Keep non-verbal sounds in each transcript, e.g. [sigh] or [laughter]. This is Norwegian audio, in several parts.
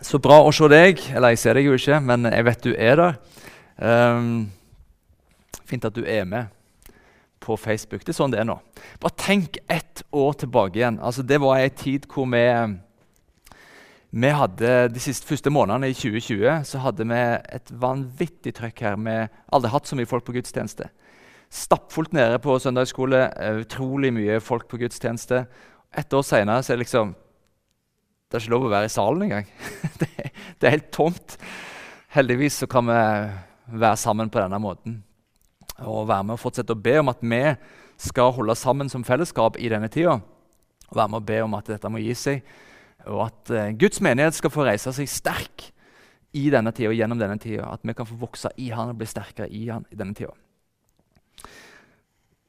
Så bra å se deg. Eller jeg ser deg jo ikke, men jeg vet du er der. Um, fint at du er med på Facebook. Det er sånn det er nå. Bare tenk ett år tilbake igjen. Altså, det var ei tid hvor vi, vi hadde De siste første månedene i 2020 så hadde vi et vanvittig trøkk her. Vi aldri hatt så mye folk på gudstjeneste. Stappfullt nede på søndagsskole. Utrolig mye folk på gudstjeneste. Et år seinere er det liksom Det er ikke lov å være i salen engang. [laughs] det, det er helt tomt. Heldigvis så kan vi være sammen på denne måten og være med og fortsette å be om at vi skal holde sammen som fellesskap i denne tida. Og være med og be om at dette må gi seg, og at uh, Guds menighet skal få reise seg sterk i denne tida og gjennom denne tida. At vi kan få vokse i Han og bli sterkere i Han i denne tida.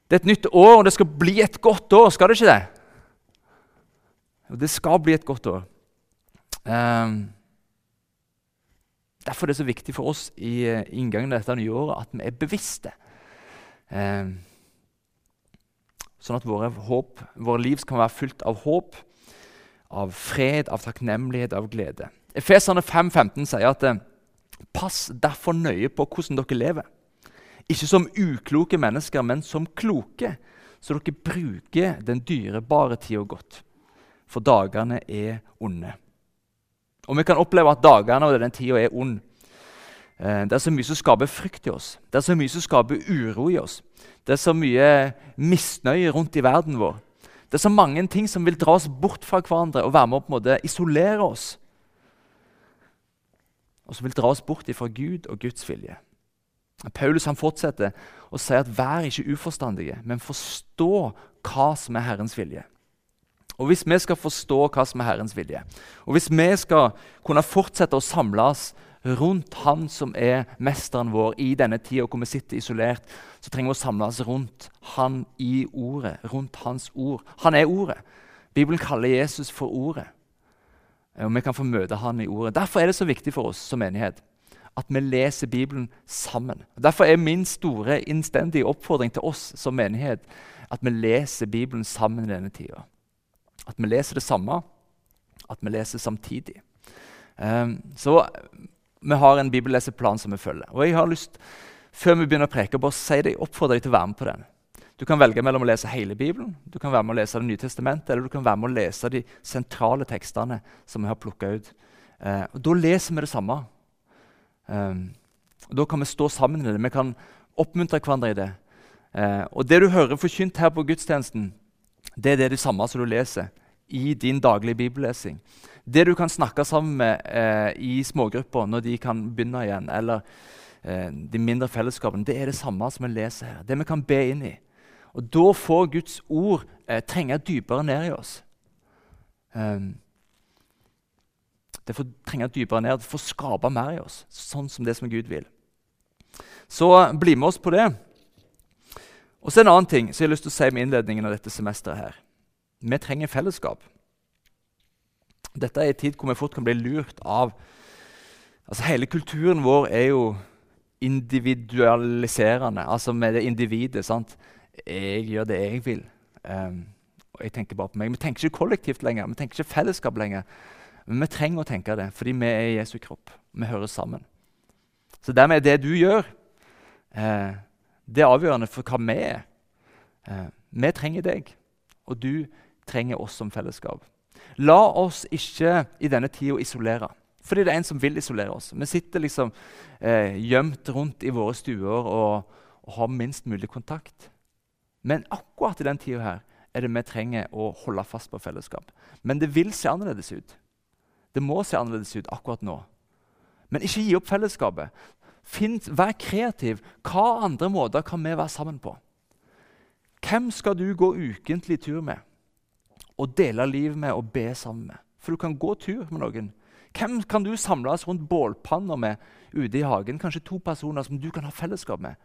Det er et nytt år, og det skal bli et godt år, skal det ikke det? Det skal bli et godt år. Um, Derfor er det så viktig for oss i uh, inngangen til dette nye året at vi er bevisste. Um, sånn at våre, håp, våre liv kan være fylt av håp, av fred, av takknemlighet, av glede. Efeserne 5,15 sier at uh, pass derfor nøye på hvordan dere lever. Ikke som ukloke mennesker, men som kloke, så dere bruker den dyrebare tida godt for dagene er onde. Og vi kan oppleve at dagene og den tida er ond. Eh, det er så mye som skaper frykt i oss. Det er så mye som skaper uro i oss. Det er så mye misnøye rundt i verden vår. Det er så mange ting som vil dra oss bort fra hverandre og være med å på en måte isolere oss. Og som vil dra oss bort fra Gud og Guds vilje. Paulus han fortsetter å si at vær ikke uforstandige, men forstå hva som er Herrens vilje. Og Hvis vi skal forstå hva som er Herrens vilje, og hvis vi skal kunne fortsette å samles rundt Han som er mesteren vår i denne tida hvor vi sitter isolert, så trenger vi å samles rundt Han i Ordet, rundt Hans ord. Han er Ordet. Bibelen kaller Jesus for Ordet. Og vi kan få møte Han i Ordet. Derfor er det så viktig for oss som menighet at vi leser Bibelen sammen. Derfor er min store innstendige oppfordring til oss som menighet at vi leser Bibelen sammen i denne tida. At vi leser det samme, at vi leser samtidig. Um, så vi har en bibelleseplan som vi følger. Og jeg har lyst, Før vi begynner å preke, bare si deg, oppfordre deg til å være med på den. Du kan velge mellom å lese hele Bibelen, du kan være med å lese Det nye testamentet, eller du kan være med å lese de sentrale tekstene som vi har plukka ut. Uh, og Da leser vi det samme. Um, og Da kan vi stå sammen i det. Vi kan oppmuntre hverandre i det. Uh, og Det du hører forkynt her på gudstjenesten, det er det, samme som du leser i din daglige bibellesing. Det du kan snakke sammen med eh, i smågrupper når de kan begynne igjen, eller eh, de mindre fellesskapene, det er det samme som vi leser her. Det vi kan be inn i. Og Da får Guds ord eh, trenge dypere ned i oss. Um, det får trenge dypere ned, det får skape mer i oss, sånn som det som Gud vil. Så bli med oss på det. Og så En annen ting som jeg har lyst til å si med innledningen av dette semesteret. her. Vi trenger fellesskap. Dette er en tid hvor vi fort kan bli lurt av altså Hele kulturen vår er jo individualiserende, altså med det individet. sant? Jeg gjør det jeg vil. Um, og jeg tenker bare på meg. Vi tenker ikke kollektivt lenger, vi tenker ikke fellesskap lenger. Men vi trenger å tenke det, fordi vi er i Jesu kropp. Vi hører sammen. Så dermed er det du gjør, eh, det er avgjørende for hva vi er. Eh, vi trenger deg, og du trenger oss som fellesskap. La oss ikke i denne tida isolere. Fordi det er en som vil isolere oss. Vi sitter liksom eh, gjemt rundt i våre stuer og, og, har minst mulig kontakt. Men akkurat i den tida her er det vi trenger å holde fast på fellesskap. Men det vil se annerledes ut. Det må se annerledes ut akkurat nå. Men ikke gi opp fellesskapet. Finn, vær kreativ. Hva andre måter kan vi være sammen på? Hvem skal du gå ukentlig tur med og dele livet med og be sammen med? For du kan gå tur med noen Hvem kan du samles rundt bålpanna med ute i hagen? Kanskje to personer som du kan ha fellesskap med.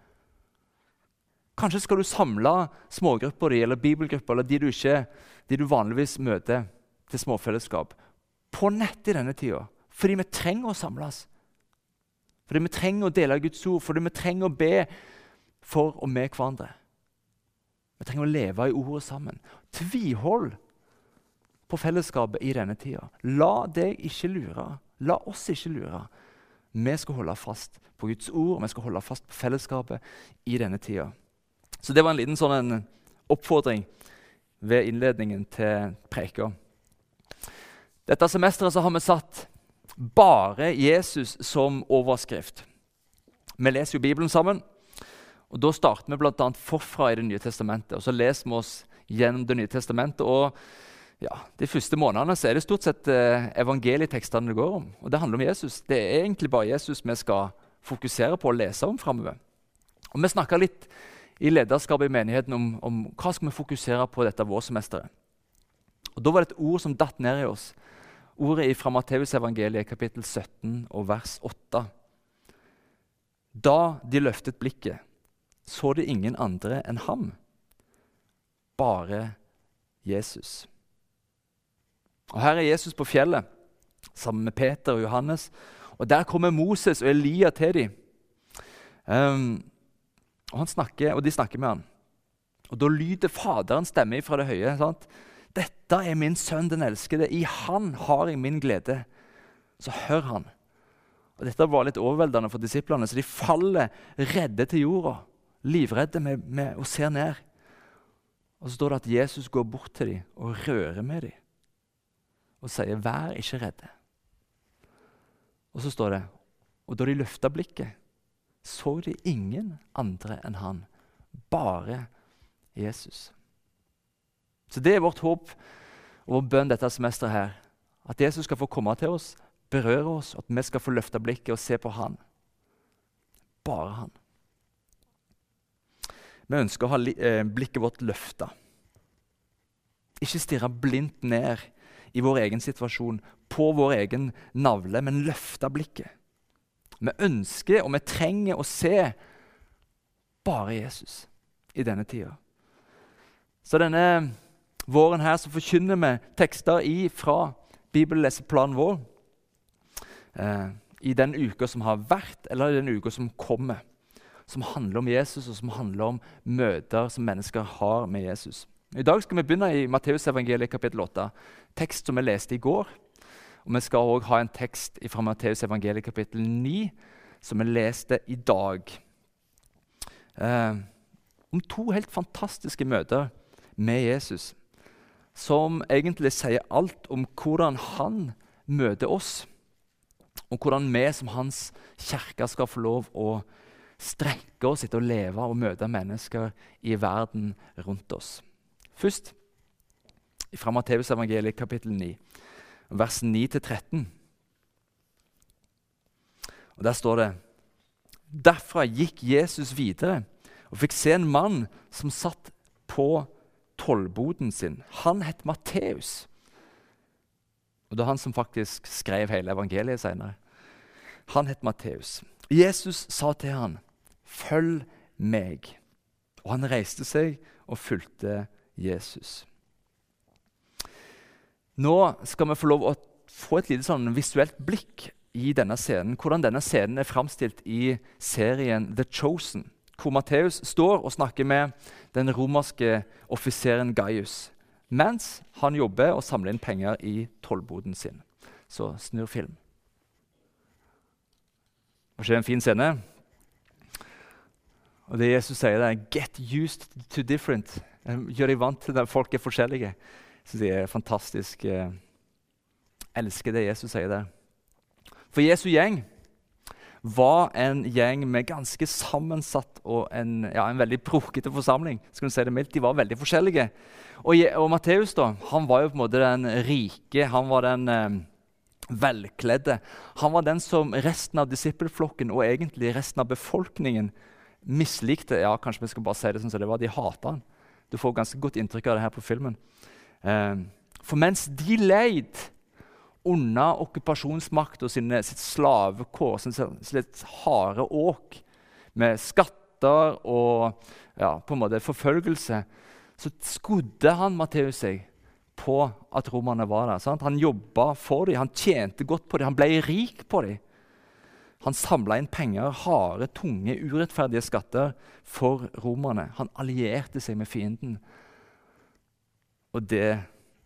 Kanskje skal du samle smågrupper di, eller bibelgrupper eller de du, ikke, de du vanligvis møter til småfellesskap, på nett i denne tida. Fordi vi trenger å samles. Fordi vi trenger å dele Guds ord, fordi vi trenger å be for og med hverandre. Vi trenger å leve i ordet sammen. Tvihold på fellesskapet i denne tida. La deg ikke lure. La oss ikke lure. Vi skal holde fast på Guds ord, vi skal holde fast på fellesskapet i denne tida. Så det var en liten sånn en oppfordring ved innledningen til preka. Dette semesteret har vi satt 'Bare Jesus' som overskrift. Vi leser jo Bibelen sammen. og Da starter vi bl.a. forfra i Det nye testamentet. og Så leser vi oss gjennom Det nye testamentet. og ja, De første månedene så er det stort sett eh, evangelietekstene det går om. Og Det handler om Jesus. Det er egentlig bare Jesus vi skal fokusere på å lese om framover. Og Vi snakka litt i lederskapet i menigheten om, om hva skal vi fokusere på dette vårsemesteret. Og Da var det et ord som datt ned i oss. Ordet fra Matteusevangeliet kapittel 17 og vers 8. Da de løftet blikket, så de ingen andre enn ham, bare Jesus. Og Her er Jesus på fjellet sammen med Peter og Johannes. Og Der kommer Moses og Elia til dem. Um, og, snakker, og, de snakker med ham. Og Da lyder Faderens stemme fra det høye. Sant? 'Dette er min sønn, den elskede. I han har jeg min glede.' Så hør han. Og Dette var litt overveldende for disiplene, så de faller redde til jorda. Livredde med, med, og ser ned. Og Så står det at Jesus går bort til dem og rører med dem og sier, 'Vær ikke redde'. Og så står det Og da de løfta blikket, så de ingen andre enn han, bare Jesus. Så Det er vårt håp og vår bønn dette semesteret. her, At Jesus skal få komme til oss, berøre oss, at vi skal få løfte blikket og se på han. Bare han. Vi ønsker å ha eh, blikket vårt løfta. Ikke stirre blindt ned i vår egen situasjon, på vår egen navle, men løfte blikket. Vi ønsker og vi trenger å se bare Jesus i denne tida. Så denne våren her så forkynner vi tekster i fra bibelleseplanen vår eh, i den uka som har vært, eller i den uka som kommer. Som handler om Jesus, og som handler om møter som mennesker har med Jesus. I dag skal vi begynne i Matteusevangeliet kapittel 8, tekst som vi leste i går. Og Vi skal òg ha en tekst fra Matteusevangeliet kapittel 9 som vi leste i dag. Eh, om to helt fantastiske møter med Jesus som egentlig sier alt om hvordan han møter oss, og hvordan vi som hans kirke skal få lov å strekke oss etter å leve og møte mennesker i verden rundt oss. Først fra Matteusevangeliet kapittel 9, vers 9-13. Og Der står det Derfra gikk Jesus videre og fikk se en mann som satt på tollboden sin. Han het Matteus. Og Det er han som faktisk skrev hele evangeliet senere. Han het Matteus. Jesus sa til han, 'Følg meg.' Og han reiste seg og fulgte Jesus. Nå skal vi få lov å få et lite sånn visuelt blikk i denne scenen. Hvordan denne scenen er framstilt i serien The Chosen. Hvor Matteus står og snakker med den romerske offiseren Gaius mens han jobber og samler inn penger i tollboden sin. Så snur film. Var ikke det en fin scene? Og det Jesus sier, det er 'get used to different'. Gjør deg vant til at folk er forskjellige. Så det er fantastisk. Jeg elsker det Jesus sier der. For Jesu gjeng var en gjeng med ganske sammensatt og en, ja, en veldig brokete forsamling. skal du si det mildt. De var veldig forskjellige. Og, og Matteus da, han var jo på en måte den rike, han var den eh, velkledde. Han var den som resten av disippelflokken og egentlig resten av befolkningen mislikte. Ja, kanskje vi skal bare si det sånn som det var. De hata han. Du får ganske godt inntrykk av det her på filmen. Eh, for mens de leid unna okkupasjonsmakta sitt slavekår, sitt harde åk, med skatter og ja, på en måte forfølgelse, så skodde han Matteus seg på at romerne var der. Sant? Han jobba for dem, han tjente godt på dem, han ble rik på dem. Han samla inn penger, harde, tunge, urettferdige skatter for romerne. Han allierte seg med fienden. Og det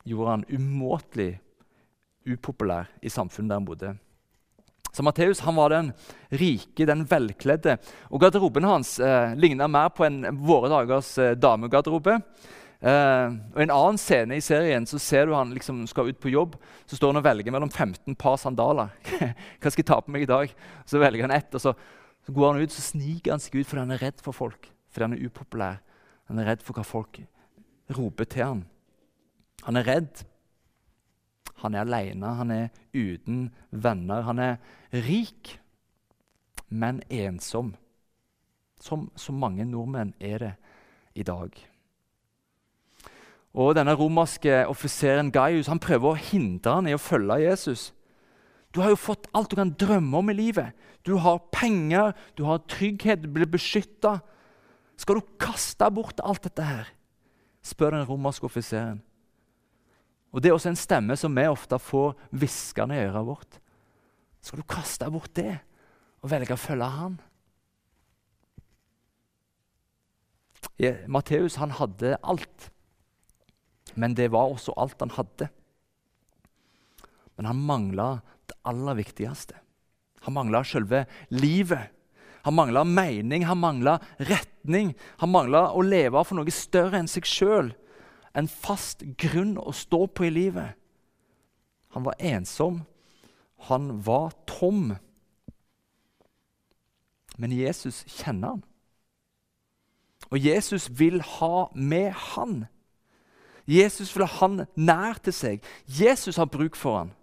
gjorde han umåtelig upopulær i samfunnet der han bodde. Så Matteus han var den rike, den velkledde. Og Garderoben hans eh, ligna mer på en våre dagers eh, damegarderobe. Eh, og en annen scene i serien så ser du han liksom skal ut på jobb. Så står han og velger mellom 15 par sandaler. [laughs] Hva skal jeg ta på meg i dag? Så velger han ett, og så, så går han ut så sniker han seg ut fordi han er redd for folk. Fordi han er upopulær. Han er redd for hva folk roper til han. Han er redd. Han er alene, han er uten venner. Han er rik, men ensom. Som så mange nordmenn er det i dag. Og denne romerske offiseren Gaius han prøver å hindre han i å følge Jesus. Du har jo fått alt du kan drømme om i livet. Du har penger, du har trygghet, du blir beskytta. Skal du kaste bort alt dette her? spør den romerske offiseren. Og Det er også en stemme som vi ofte får hviskende i øret vårt. Skal du kaste bort det og velge å følge han? Matteus hadde alt, men det var også alt han hadde. Men han mangla det aller viktigste. Han mangla selve livet. Han mangla mening, han mangla retning. Han mangla å leve for noe større enn seg sjøl en fast grunn å stå på i livet. Han var ensom. Han var tom. Men Jesus kjenner han. Og Jesus vil ha med han. Jesus vil ha han nær til seg. Jesus har bruk for han.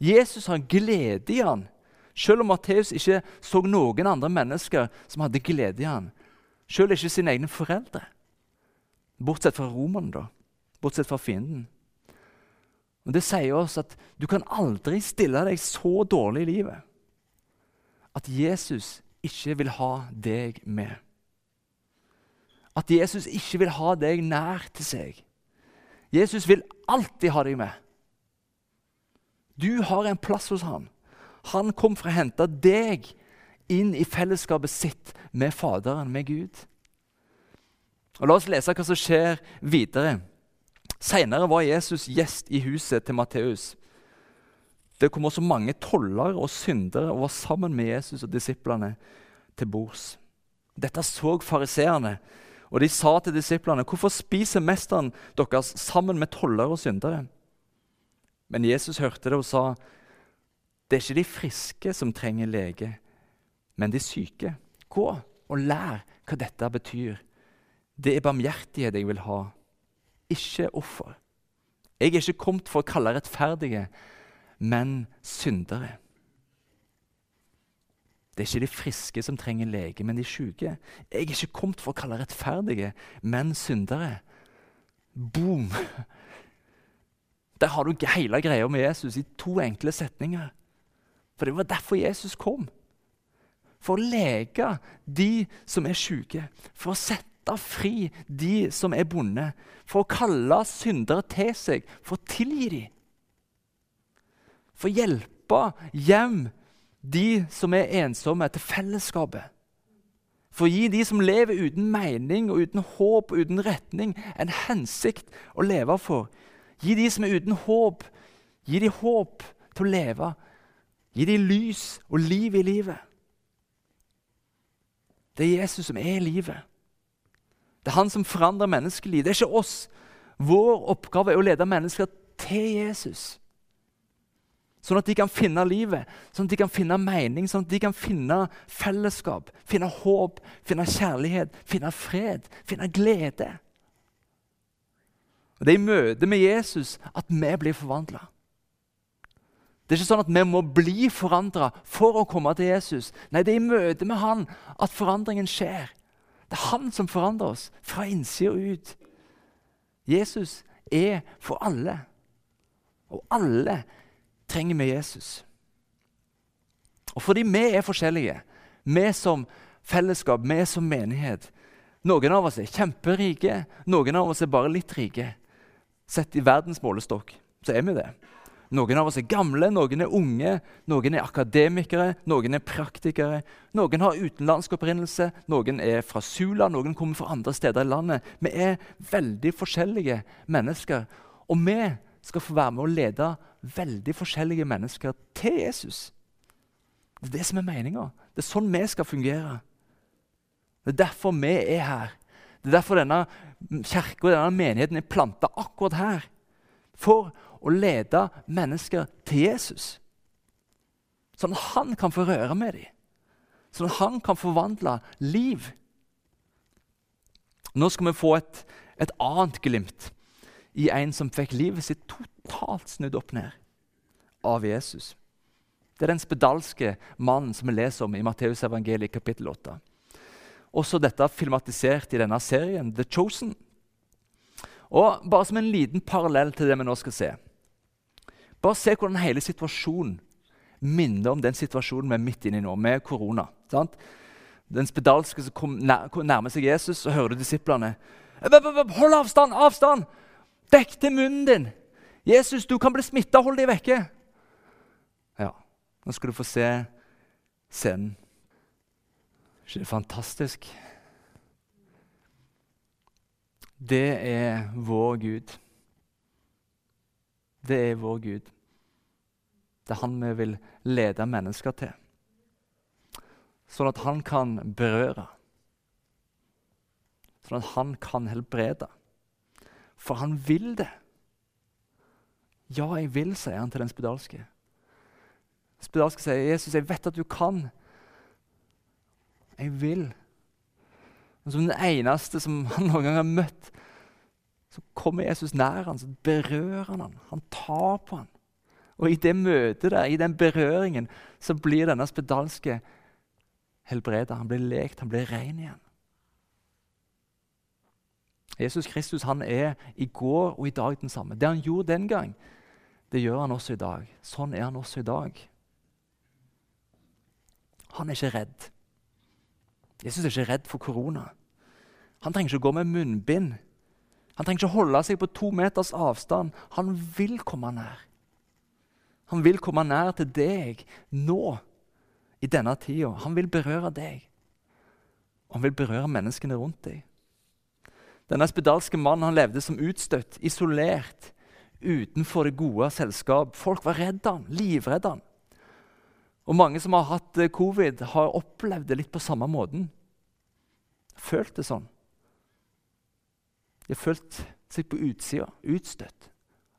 Jesus har glede i han. Selv om Matteus ikke så noen andre mennesker som hadde glede i han. Selv ikke sine egne foreldre. Bortsett fra romerne, da. Bortsett fra fienden. Og Det sier oss at du kan aldri stille deg så dårlig i livet at Jesus ikke vil ha deg med. At Jesus ikke vil ha deg nær til seg. Jesus vil alltid ha deg med. Du har en plass hos han. Han kom for å hente deg inn i fellesskapet sitt med Faderen, med Gud. Og La oss lese hva som skjer videre. Senere var Jesus gjest i huset til Matteus. Det kom også mange tollere og syndere og var sammen med Jesus og disiplene til bords. Dette så fariseerne, og de sa til disiplene.: Hvorfor spiser mesteren deres sammen med tollere og syndere? Men Jesus hørte det og sa, det er ikke de friske som trenger lege, men de syke. Gå og lær hva dette betyr. Det er barmhjertighet jeg vil ha, ikke offer. Jeg er ikke kommet for å kalle rettferdige, men syndere. Det er ikke de friske som trenger lege, men de syke. Jeg er ikke kommet for å kalle rettferdige, men syndere. Boom! Der har du hele greia med Jesus i to enkle setninger. For det var derfor Jesus kom. For å leke de som er syke. For å sette sette fri de som er bonde, for å kalle syndere til seg, for å tilgi dem. For å hjelpe hjem de som er ensomme, til fellesskapet. For å gi de som lever uten mening og uten håp og uten retning, en hensikt å leve for. Gi de som er uten håp, gi de håp til å leve. Gi de lys og liv i livet. Det er Jesus som er livet. Det er han som forandrer menneskeliv. Det er ikke oss. Vår oppgave er å lede mennesker til Jesus. Sånn at de kan finne livet, sånn at de kan finne mening, sånn at de kan finne fellesskap, finne håp, finne kjærlighet, finne fred, finne glede. Og Det er i møte med Jesus at vi blir forvandla. Det er ikke sånn at vi må bli forandra for å komme til Jesus. Nei, det er i møte med han at forandringen skjer. Det er han som forandrer oss fra innsida ut. Jesus er for alle. Og alle trenger vi Jesus. Og fordi vi er forskjellige, vi som fellesskap, vi som menighet Noen av oss er kjemperike, noen av oss er bare litt rike. Sett i verdens målestokk så er vi det. Noen av oss er gamle, noen er unge, noen er akademikere, noen er praktikere. Noen har utenlandsk opprinnelse, noen er fra Sula, noen kommer fra andre steder i landet. Vi er veldig forskjellige mennesker, og vi skal få være med å lede veldig forskjellige mennesker til Jesus. Det er det som er meninga. Det er sånn vi skal fungere. Det er derfor vi er her. Det er derfor denne kirka og denne menigheten er planta akkurat her. For å lede mennesker til Jesus. Sånn at han kan få røre med dem. Sånn at han kan forvandle liv. Nå skal vi få et, et annet glimt i en som fikk livet sitt totalt snudd opp ned av Jesus. Det er den spedalske mannen som vi leser om i Matteus evangeliet kapittel 8. Også dette filmatisert i denne serien, The Chosen. Og Bare som en liten parallell til det vi nå skal se. Bare se hvordan hele situasjonen minner om den situasjonen vi er midt inne i nå, med korona. Sant? Den spedalske som kom nær, nærmer seg Jesus, og hører disiplene. Hold avstand! Avstand! Dekk til munnen din! Jesus, du kan bli smitta! Hold deg vekke! Ja, nå skal du få se scenen. Ikke det fantastisk? Det er vår Gud. Det er vår Gud. Det er han vi vil lede mennesker til. Sånn at han kan berøre. Sånn at han kan helbrede. For han vil det. Ja, jeg vil, sier han til den spedalske. Spedalske sier, 'Jesus, jeg vet at du kan. Jeg vil.' Men som den eneste som han noen gang har møtt, så kommer Jesus nær han, så berører han han. Han tar på han. Og i det møtet der, i den berøringen, så blir denne spedalske helbreda. Han blir lekt, han blir ren igjen. Jesus Kristus han er i går og i dag den samme. Det han gjorde den gang, det gjør han også i dag. Sånn er han også i dag. Han er ikke redd. Jesus er ikke redd for korona. Han trenger ikke å gå med munnbind. Han trenger ikke holde seg på to meters avstand. Han vil komme nær. Han vil komme nær til deg nå, i denne tida. Han vil berøre deg. Han vil berøre menneskene rundt deg. Denne spedalske mannen han levde som utstøtt, isolert, utenfor det gode selskap. Folk var redde han, livredde han. Og Mange som har hatt eh, covid, har opplevd det litt på samme måten. Følt det sånn. De har følt seg på utsida, utstøtt.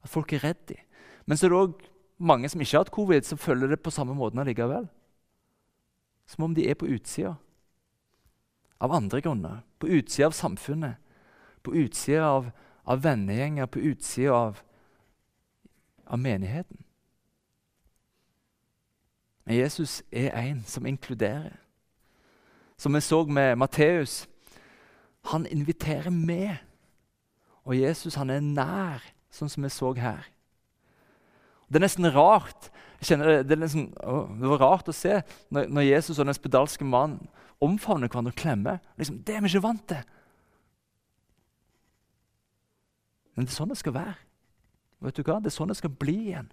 At folk er redd dem. Men så er det òg mange som ikke har hatt covid, som følger det på samme måten allikevel. Som om de er på utsida. Av andre grunner. På utsida av samfunnet. På utsida av, av vennegjenger, på utsida av, av menigheten. Men Jesus er en som inkluderer. Som vi så med Matteus. Han inviterer med. Og Jesus han er nær, sånn som vi så her. Det er nesten rart det, det, nesten, å, det, var rart å se når, når Jesus og den spedalske mannen omfavner hverandre og klemmer. Liksom, det er vi ikke vant til. Men det er sånn det skal være. Vet du hva? Det er sånn det skal bli igjen.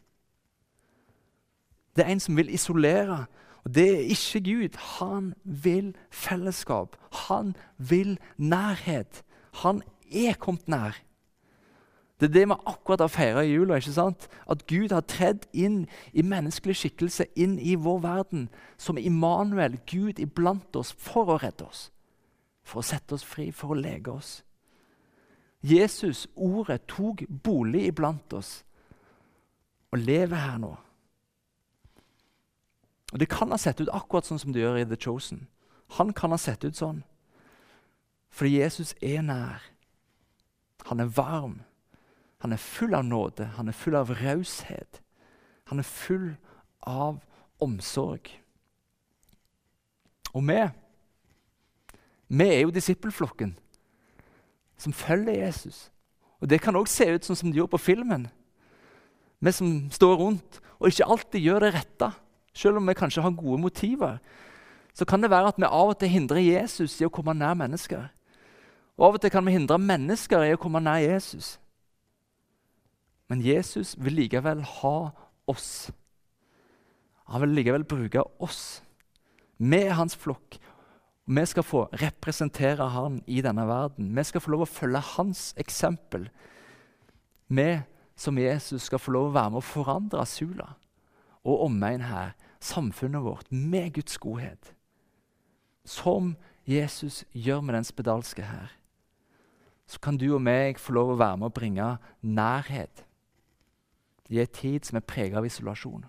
Det er en som vil isolere. Og det er ikke Gud. Han vil fellesskap. Han vil nærhet. Han er kommet nær. Det er det vi akkurat har feira i jula. ikke sant? At Gud har tredd inn i menneskelig skikkelse, inn i vår verden, som Immanuel, Gud iblant oss, for å redde oss. For å sette oss fri, for å lege oss. Jesus, ordet, tok bolig iblant oss og lever her nå. Og Det kan ha sett ut akkurat sånn som det gjør i The Chosen. Han kan ha sett ut sånn. Fordi Jesus er nær. Han er varm. Han er full av nåde. Han er full av raushet. Han er full av omsorg. Og vi Vi er jo disippelflokken som følger Jesus. Og Det kan òg se ut sånn som det gjorde på filmen. Vi som står rundt og ikke alltid gjør det rette, selv om vi kanskje har gode motiver, så kan det være at vi av og til hindrer Jesus i å komme nær mennesker. Og Av og til kan vi hindre mennesker i å komme nær Jesus. Men Jesus vil likevel ha oss. Han vil likevel bruke oss. med hans flokk. Vi skal få representere han i denne verden. Vi skal få lov å følge hans eksempel. Vi som Jesus skal få lov å være med å forandre Sula og omegn her, samfunnet vårt, med Guds godhet. Som Jesus gjør med den spedalske her, så kan du og meg få lov å være med å bringe nærhet i en tid som er preget av isolasjon.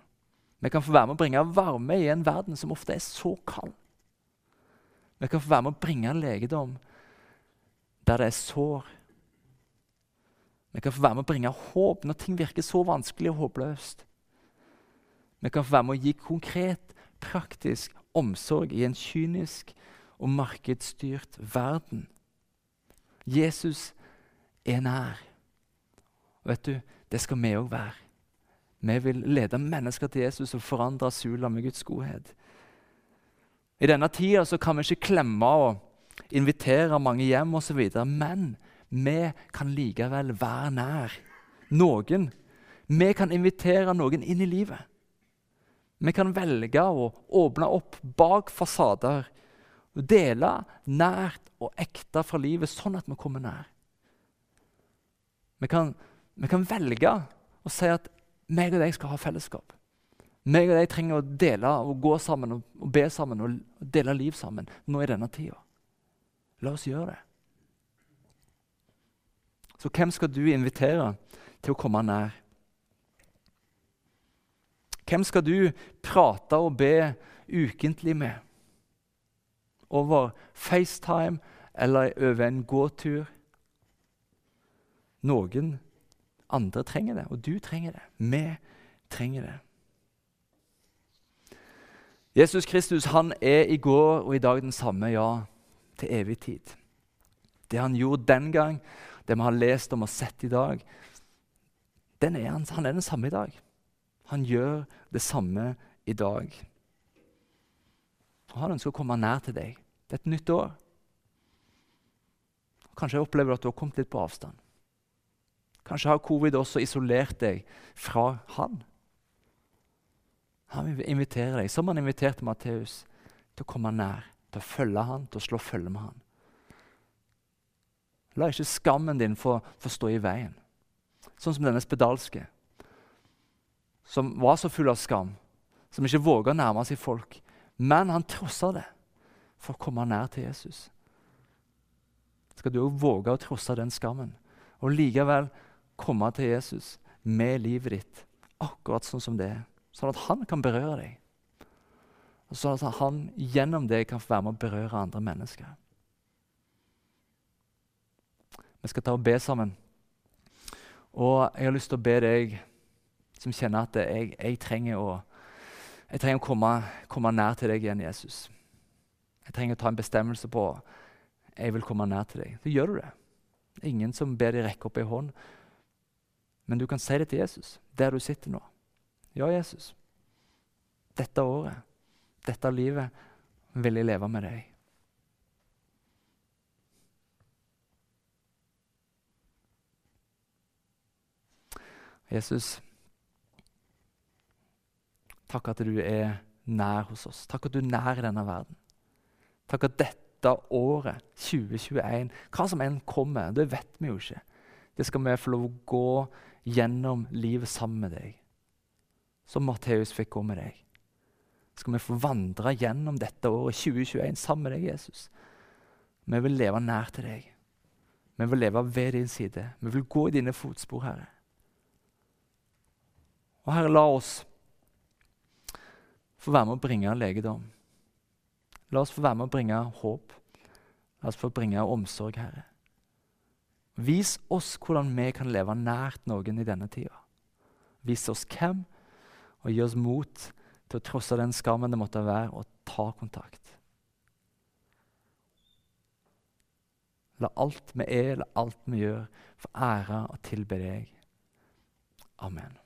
Vi kan få være med å bringe varme i en verden som ofte er så kald. Vi kan få være med å bringe legedom der det er sår. Vi kan få være med å bringe håp når ting virker så vanskelig og håpløst. Vi kan få være med å gi konkret, praktisk omsorg i en kynisk og markedsstyrt verden. Jesus er nær. Og vet du, det skal vi òg være. Vi vil lede mennesker til Jesus og forandre Sula med Guds godhet. I denne tida så kan vi ikke klemme og invitere mange hjem osv., men vi kan likevel være nær noen. Vi kan invitere noen inn i livet. Vi kan velge å åpne opp bak fasader dele nært og ekte fra livet, sånn at vi kommer nær. Vi kan, vi kan velge å si at meg og deg skal ha fellesskap. Meg og deg trenger å dele og gå sammen og, og be sammen og, og dele liv sammen nå i denne tida. La oss gjøre det. Så hvem skal du invitere til å komme nær? Hvem skal du prate og be ukentlig med? Over FaceTime eller over en gåtur? Noen andre trenger det, og du trenger det. Vi trenger det. Jesus Kristus han er i går og i dag den samme, ja, til evig tid. Det han gjorde den gang, det vi har lest om og sett i dag, er han, han er den samme i dag. Han gjør det samme i dag. Og Han ønsker å komme nær til deg. Det er et nytt år. Kanskje opplever du at du har kommet litt på avstand. Kanskje har covid også isolert deg fra han. Han vil invitere deg, som han inviterte Matteus, til å komme nær, til å følge han, til å slå følge med han. La ikke skammen din få, få stå i veien, sånn som denne spedalske, som var så full av skam, som ikke våga å nærme seg folk. Men han trossa det for å komme nær til Jesus. Skal du òg våge å trosse den skammen og likevel komme til Jesus med livet ditt akkurat sånn som det er. Sånn at han kan berøre deg. Og sånn at han gjennom det kan få være med å berøre andre mennesker. Vi skal ta og be sammen. Og jeg har lyst til å be deg som kjenner at jeg, jeg trenger å, jeg trenger å komme, komme, nær til deg igjen, Jesus. Jeg trenger å ta en bestemmelse på jeg vil komme nær til deg. Så gjør du det. Ingen som ber deg rekke opp ei hånd. Men du kan si det til Jesus der du sitter nå. Ja, Jesus. Dette året, dette livet, vil jeg leve med deg. Jesus, takk at du er nær hos oss. Takk at du er nær i denne verden. Takk at dette året, 2021, hva som enn kommer, det vet vi jo ikke. Det skal vi få lov å gå gjennom livet sammen med deg, som Matteus fikk gå med deg. Skal vi få vandre gjennom dette året 2021 sammen med deg, Jesus. Vi vil leve nær til deg. Vi vil leve ved din side. Vi vil gå i dine fotspor, Herre. Og Herre, la oss få være med å bringe legedom. La oss få være med å bringe håp. La oss få bringe omsorg, Herre. Vis oss hvordan vi kan leve nært noen i denne tida. Vis oss hvem, og gi oss mot til å trosse den skammen det måtte være, og ta kontakt. La alt vi er, la alt vi gjør, få ære og tilbe deg. Amen.